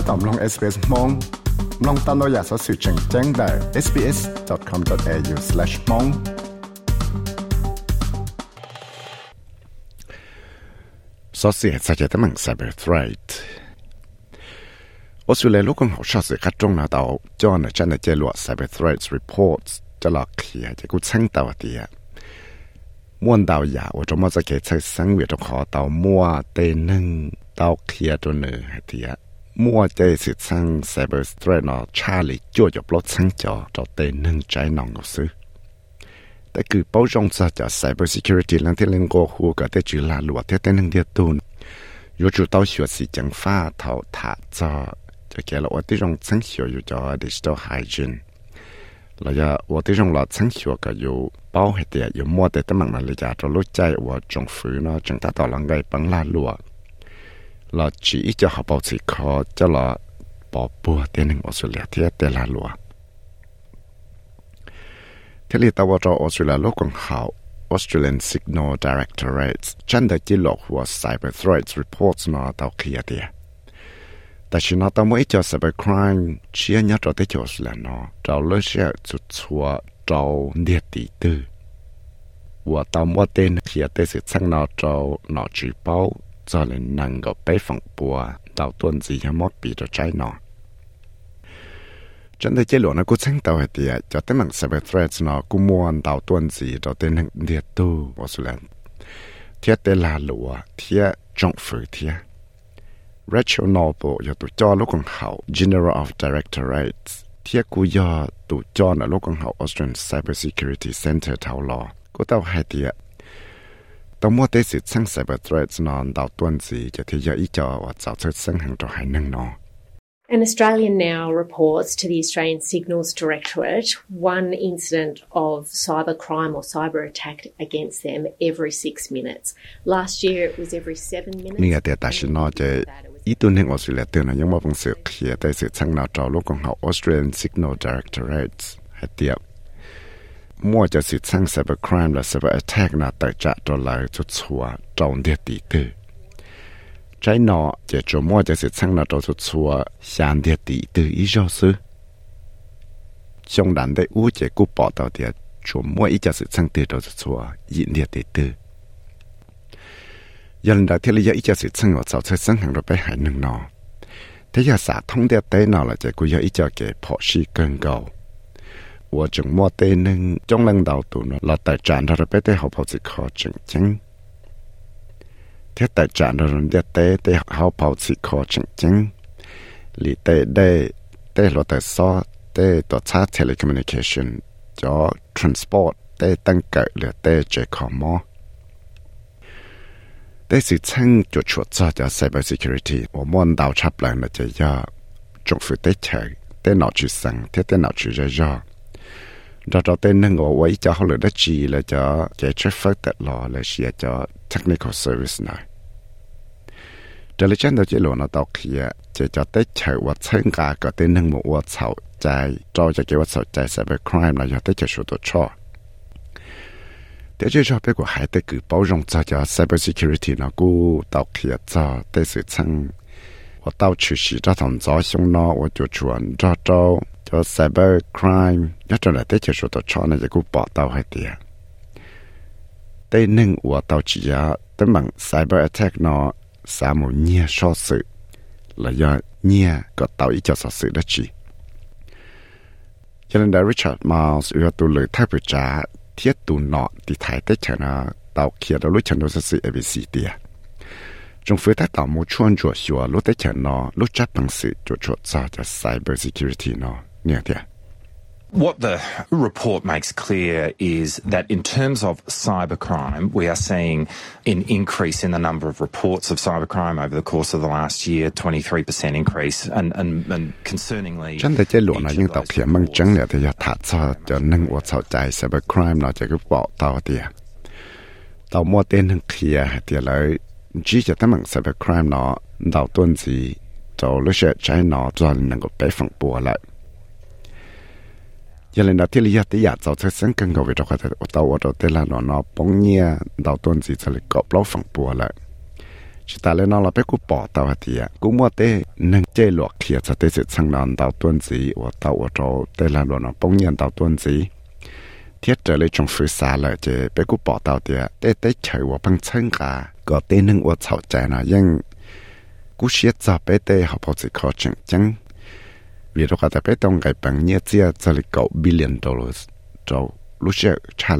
ถ้าตอมลอง SBS มองลองตามเราอยากสอสื่อแจ้งแจ้งได้ sbs.com.au/mong สอเสียจะจะมั่ง cyber threat ออสเตรเลียลูกของเขาชอบสื่อคัดตรงนาดาวจอนจันเจลว cyber threats reports จะหลอกเคลียจะกูช่างตัวเดียม่วนดาวอยาว่าจะมาจะเกิดใช้สังเวียจะขอดาวมั่วเตนึงดาวเคลียตัวเนื้อเดีย mua chế sự sang cyber threat nó Charlie chua dọc lót sáng cho cho tê nâng trái nòng ngọc sư. Tại cử bao rong sa cho cyber security lăng thế lên gồ hù cả tế chữ là lùa thế tên nâng địa tùn. Yo chủ tao xua sĩ chẳng pha thảo thả cho cho kẻ là ổ tế rong sáng xua yu cho digital hygiene. Là ya ổ tế rong là sáng xua cả yu bao hệ tìa yu mua tế tế mạng là lì giả cho lúc chạy ổ trọng phứ nó chẳng ta tỏ là ngay bằng là lùa. เลยจะจะรู้ใจว่าจีจะหาเป้าสิคอจะเราปอปัวเตียนึงออสเตรเลียเที่เตลาลัวเทลีตาวจอออสเตรเลียโลกของเขา Australian Signal Directorate จันได้จิหลอกหัว Cyber Threats Reports เนาตาวเคียเดียแต่ฉันเอาตัวไม่เจอ cyber crime เชื่อเนี่ยเราได้เจอแล้วเนาะเราเลือกเชื่อจุดชัวเราเดียดีตื้อว่าตามว่าเต้นเขียนได้สิช่างเราเราหนอจีเป้า cho nên năng có bé phòng bùa đào tuần gì hả mót bị cho trái nọ chân thấy chế lụa nó cũng sáng tàu hệ tìa cho tới mạng cyber threats nó cũng mua ăn tuần gì cho tên hàng địa tu và số lần thiết tế là lụa thiết trọng phử thiết Rachel Noble yo tu cho lúc con hậu General of Directorate thiết cú yo tu cho là lúc con hậu Australian Cyber Security Center thảo lò cô tao hai tiệt ต้องให้เดียต้องมัวได้สิทธิ์ทั้ง cyber threats นอนดาวต้นสีจะที่ยออีจอว่าจะเชิดซึ่งหังตัวให้หนึ่งนอ And Australia now reports to the Australian Signals Directorate one incident of cyber crime or cyber attack against them every six minutes. Last year it was every seven minutes. นี่แต่แต่ฉันนอจะอีตัวหนึ่งออสเตรเลียเตือนยังว่าบังเสือเคลียแต่สือช่างนาจอลูกของเขา Australian Signal Directorate ให้เตียบ มั่วจะสืบช่าง cyber crime และ cyber attack นะแต่จะตัวลายจุดชัวจงเดียตีตื้อ trái nọ chỉ cho mua cho sự sang là đồ chua sáng địa tỷ từ ý do sư trong đàn đấy u chỉ cú bỏ đầu địa cho mua ý cho sự sang từ đồ chua yên địa tỷ từ giờ lần đầu tiên là ý cho sự sang ở sau chơi sang hàng rồi bé hải nâng nọ thế giờ xã thông địa tế nọ là chỉ cú giờ ý cho cái phò sĩ cơn cầu 我种莫得能中领导度呢，老大站到了别的好跑子考正经。thế tại trạng rồi để tế tế học bảo chỉ khó chính chính lý tế đề tế lo tế so tế tổ cha telecommunication cho transport tế tăng cỡ là tế chế khó mò tế sự chân cho chuột cho cho cyber security và môn đào chấp lại là chế do trong phủ tế chơi tế nào chữ sang thế tế nào chữ ra do đó đó tên nâng ngồi ấy cho họ lựa đất chỉ là cho cái chất phát tật lò là xìa cho technical service này đó là chân đó chỉ lộn nó tao kia chỉ cho tới chạy và thân cả có tên nâng một và sầu chạy cho cho cái và sầu chạy cyber crime là do tới chạy số tổ cho thế chứ cho biết của hai tới cứ bảo rộng cho cho cyber security nó cũ tao kia cho tới sự thân 我到处是这趟早上呢，我就转这周。cho cyber crime nhất là tế chế số tàu cho này cũng bỏ tàu hay tiền tây ninh của tàu chỉ giá tấm bằng cyber attack nó xả một nhia so sự là do nhia có tàu ý cho so sự đó chỉ cho nên đã Richard Miles ưa tu lời thay bữa trả thiết tụ nọ thì thay tế chả nó tàu kia đó lúc chẳng đối sự ABC tiền trong phía ta tạo một chuan chùa xua lúc tế chả nó lúc chắc bằng sự cho chuột ra cho cyber security nó nhẹ tia What the report makes clear is that in terms of cybercrime, we are seeing an increase in the number of reports of cybercrime over the course of the last year, 23% increase, and, and, and concerningly... Chân de chế lộ là những tàu kia mang chân là thì thật cho cho nâng của sau chạy cybercrime nó bỏ tàu thì tàu mua tên nâng kia thì lại chỉ cho tấm bằng cybercrime nó đầu tuần gì cho lúc sẽ trái nó cho nâng của bé phẳng bùa lại giờ lên đó thì lý thì giờ cháu sẽ sinh cần cầu về đó có thể tàu ở đó là nó nó bóng nhẹ đầu tuần gì sẽ lại cọp lâu phẳng bùa lại chỉ ta lên nó là bé cú bỏ tàu hạt tiệt cú mua tê nâng chơi luộc kia cho tê sự sang nón tàu tuần gì ở tàu ở chỗ là luộc nó bông nhiên tàu tuần gì thiết trở lại trong phía xa là chỉ bé cú bỏ tàu tiệt tê tê chơi và bằng chân cả có tê nâng và chảo trái nó nhưng cú xiết cho bé tê học bao gì khó chừng chăng vì đó cả bé tông cái bằng nhẹ chia cho lịch billion dollars cho lúc sẽ trả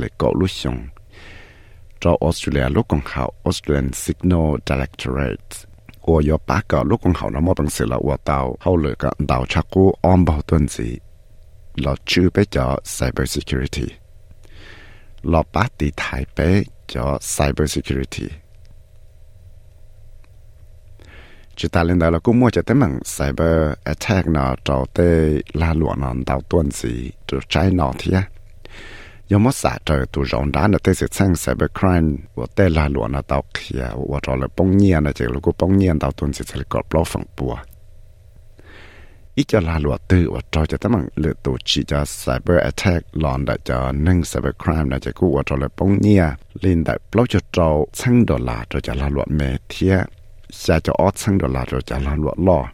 cho Australia lúc còn hậu Australian Signal Directorate của do bác cả lúc còn hậu nó mua bằng sự là của tàu hậu lựa cả tàu chắc cú om bảo tuần gì là cho cyber security là bác tỷ thái bé cho cyber security chỉ ta lên đó là cũng mua cho tới bằng cyber attack nó cho tới la lụa nó đào tuần gì rồi trái nó thì á có một xã trời tụ rộng đá nó tới sự sang cyber crime và tới la lụa nó đào kia và cho là bông nhiên nó chỉ là cũng bông nhiên đào tuần gì sẽ có bao phần bùa ít cho la lụa tư và cho cho tới bằng lựa tổ chỉ cho cyber attack lòn đã cho nâng cyber crime nó chỉ cũng và cho là bông nhiên lên đại bao cho cho sang đô la cho cho la lụa mẹ thiệt xa cho ót sang đô là rồi trả lan luật lo.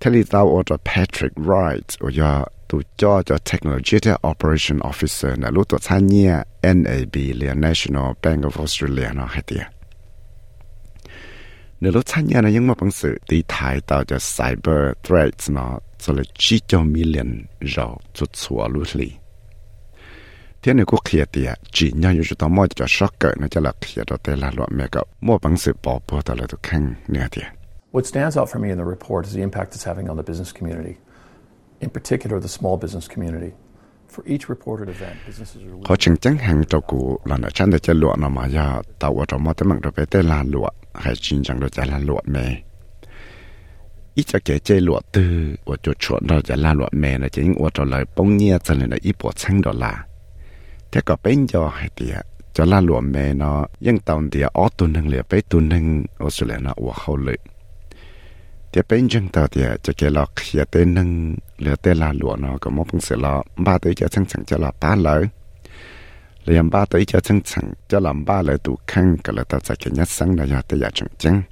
Thế thì tao ở Patrick Wright ở giờ tụ cho cho Technology Operation Officer là lúc tụi xa nhia NAB là National Bank of Australia nó hay tìa. Nếu lúc xa nhia nó những mà bằng sự tí thay tao cho cyber threats nó cho là chi cho million rồi chút xua lúc lì thế này cũng kia tiệt chỉ nhau như chúng ta mua cho sốc cỡ nó cho là kia đó tên là loại mẹ cậu mua bằng sự bỏ bùa đó là tôi khăn nè tiệt What stands out for me in the report is the impact it's having on the business community, in particular the small business community. For each reported event, businesses are họ chừng chẳng hàng cho cụ là nó chăn để cho lụa nó mà ya tàu ở trong mua tới mạng đó bé tên là lụa hay chính chẳng đó cho là lụa mẹ ít cho kể chơi lụa từ ở chỗ chuột đó cho là lụa mẹ là chính ở trong lời bông nhia cho nên là ít bộ xăng đó là thế có bên cho hay tiệt cho là lụa mẹ nó ยัง ở tuần hưng liệt bé tuần hưng Australia nó ở hậu lệ tiệt bên chân tàu thì cho cái lọ kia tên hưng liệt tên là nó có một phần sự lọ ba tới cho chân chẳng cho là ba lỡ liền ba tới cho chân chẳng cho làm ba lỡ tụ khăn cái là tao sẽ cái nhất sáng là giờ tới giờ chẳng chẳng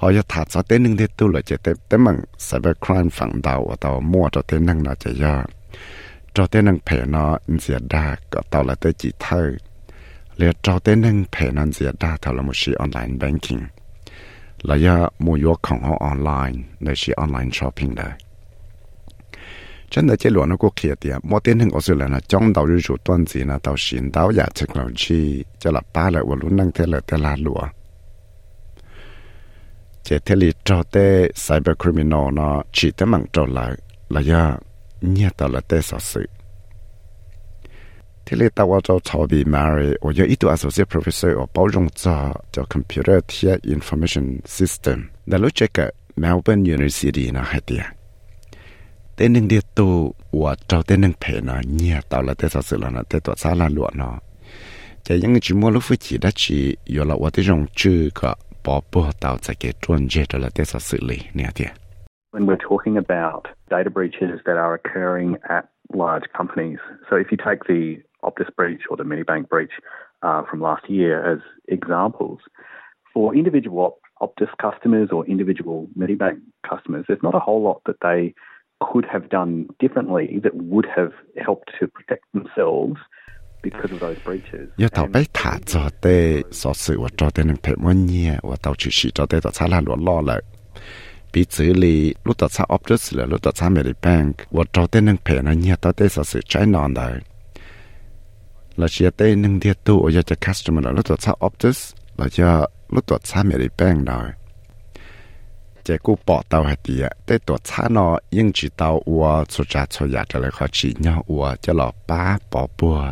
họ จะถาดสเต้นหนึ่งที่ตู้เลยจะเต้นแต่มันไซเบอร์ครามฝั่งดาวตัวมั่วจะเต้นนั่งนาจะยากจะเต้นนั่งเพนอเสียดาก็ตัวละเต้จีเธอเลือจะเต้นนั่งเพนอนเสียดาทาละมุชีออนไลน์แบงกิ้งแล้วยามูยกของเขาออนไลน์ในชีออนไลน์ช้อปปิ้งเลยฉันได้เจอหลวงก็เขียดเดียมอเต้นหนึ่งออสเตรเลียนะจ้องดาวรูจุดต้นสีนะดาวชินดาวยาเทคโนโลยีจะหลับป้าเลยว่ารุ่นนั่งเทเลเทลาหลวง chế thế li cho tê cyber criminal nó chỉ tới mảng trò lại là do nhẹ tao là tê sở sự thế li tao cho cho bị Mary 我有一度 associate professor 我包容做叫 computer ti information system 那 lúc 这个 Melbourne University 那还的 tên nâng địa tu 我找 tên nâng thể nó nhẹ tao là tê sở sự là nó tê tổ xã là lụa nó chỉ những cái chỉ mua lúc phải chỉ đã chỉ 有了我的用这个 When we're talking about data breaches that are occurring at large companies, so if you take the Optus breach or the Medibank breach uh, from last year as examples, for individual Optus customers or individual Medibank customers, there's not a whole lot that they could have done differently that would have helped to protect themselves 要到被塔做的，所以我做的能陪我念，我到处是做的到查拉罗落了。比这里路到查 Optus 了，路到查 Medibank，我做的能陪那念到的所是 China 的。là chỉ tới nâng địa tu ở cho customer là lúc đó查 Optus là cho lúc đó查 Medibank rồi chỉ cú bỏ tàu hay gì á tới tổ查nó nhưng chỉ tàu ua cho trả cho nhà cho lại khó chỉ nhau ua cho lọ ba bỏ bùa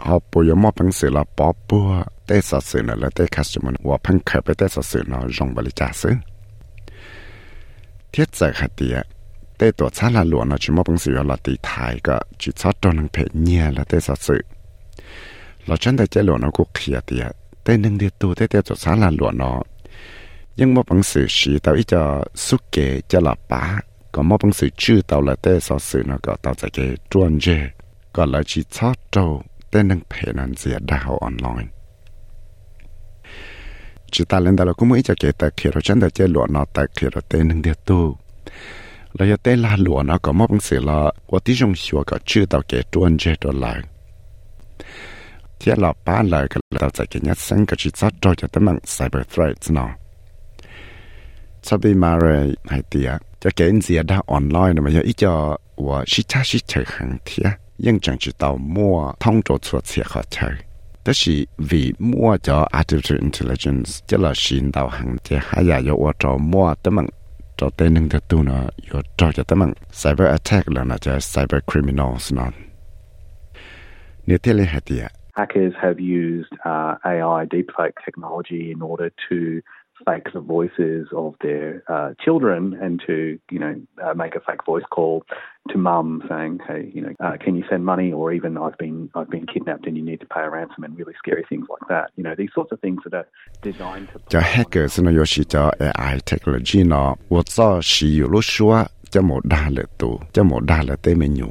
họ cho bây giờ này họ là bỏ customer và nó trả thiết giải hạt tìa để tổ xã là nó chỉ mò bằng sữa là để thay cái chỉ chót cho năng phải nhẹ là để sở sữa. là chân đại chế nó cũng khía tìa để nâng đi tu để tổ xã là nó nhưng mò bằng sữa thì tao ít cho xúc kế cho là bá mò bằng sữa chư tao là để sở sữa, nó có tao giải kế truân là chỉ chót trâu tên nâng phê nâng dìa đào online chỉ ta lên đó là cũng mới cho kể tại khi rồi chân đã chơi lụa nó tại khi rồi tên nâng địa tu là giờ tên là lụa nó có một bằng sự là của tí trong xua có chưa tao kể tuân chơi đồ lại thế là ba lời cái là tao cái nhất sinh cái chỉ sát cho cho tấm bằng cyber threats nó sau khi mà rồi hay tiệt cho kể gì đã online mà giờ ít cho 我是他是chơi hàng thiệt ยังจังจะ到摸通着错切好chơi 但是为摸着 artificial intelligence 这了引导行这还要有我着摸的们着对能的度呢有着着的们 cyber attack 了呢就 cyber criminals 呢你这里还的 Hackers have used uh, AI deepfake technology in order to fake the voices of their uh, children and to, you know, uh, make a fake voice call to mum saying, "Hey, you know, uh, can you send money?" Or even, "I've been I've been kidnapped and you need to pay a ransom," and really scary things like that. You know, these sorts of things that are designed to. 叫 hackers 呢，有时叫 AI technology 呢，我早是有路说叫冇大了多，叫冇大了对面牛。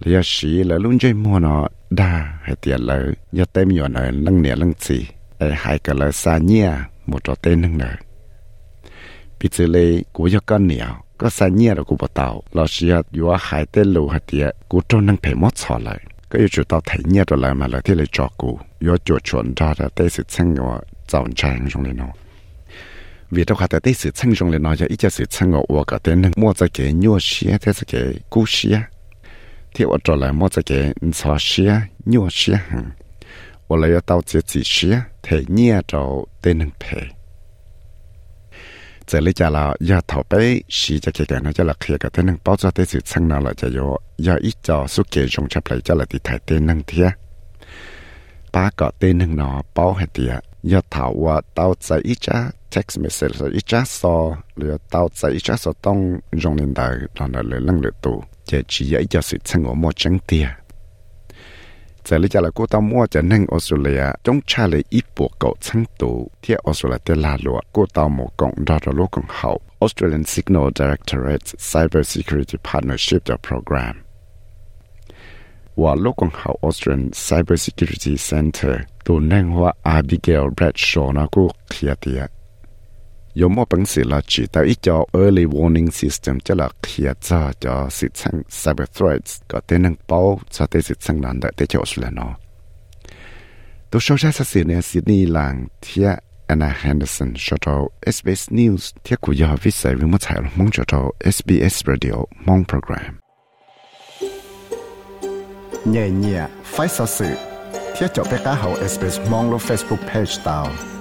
你要是了论这么呢，大还点了，要对面呢，冷年冷气，哎，还个了三年。 một trò tên nâng nở bị xử lý của do con nhiều có sai nhẹ là của bộ tàu là sĩ hạt yếu hai tên lù hạt địa của trong nâng phải mất xỏ lại. Có yêu chủ tàu thấy nhẹ rồi lại mà là thế là cho cụ yếu chủ chuẩn ra là tế sự chân của dọn trang trong nó vì đâu khá tế sự chân trong nó cho ít cho sự chân của của cái tên mua cho cái nhua xía thế sự cái cú xía thì ở trở lại mua cái xỏ xía nhua xía hằng. 我来要到这几时，提念着都能陪。这里家了要头背是这个呢，就了开个都能包着的是称了了，就有要一早苏给用出来，就了的台都能贴。八个都能拿包下的，要头我到这一家 text message 一家说，了到这一家说当用年代，然后了冷了度，这只要一家是称我莫整的。 จะลิจาละกูตามัวจะนึ่งออสเตรเลียจงชาเลยอีปวกเกาชั้งตูเที่ยออสเตรเลียลาลัวกูตาหมกองดาดโลกองเฮา Australian Signal Directorate Cyber Security Partnership จะ program ว่าโลกของเขา Australian Cyber Security Center ตัวนั่งว่า Abigail Bradshaw นะกูเคลียเตีย 有么本事了？知道一叫 early warning system，这了开早叫是称 cyber threats，个得能保，这得是称难的，得就是了喏。都说下是是呢，是你lang 贴 Anna Henderson 说到 SBS News 贴古要 visa 为么采了蒙说到 SBS Radio 蒙 program。nhẹ nhẹ phải sao sự thiết cho bé cá hậu SBS mong lo Facebook page tao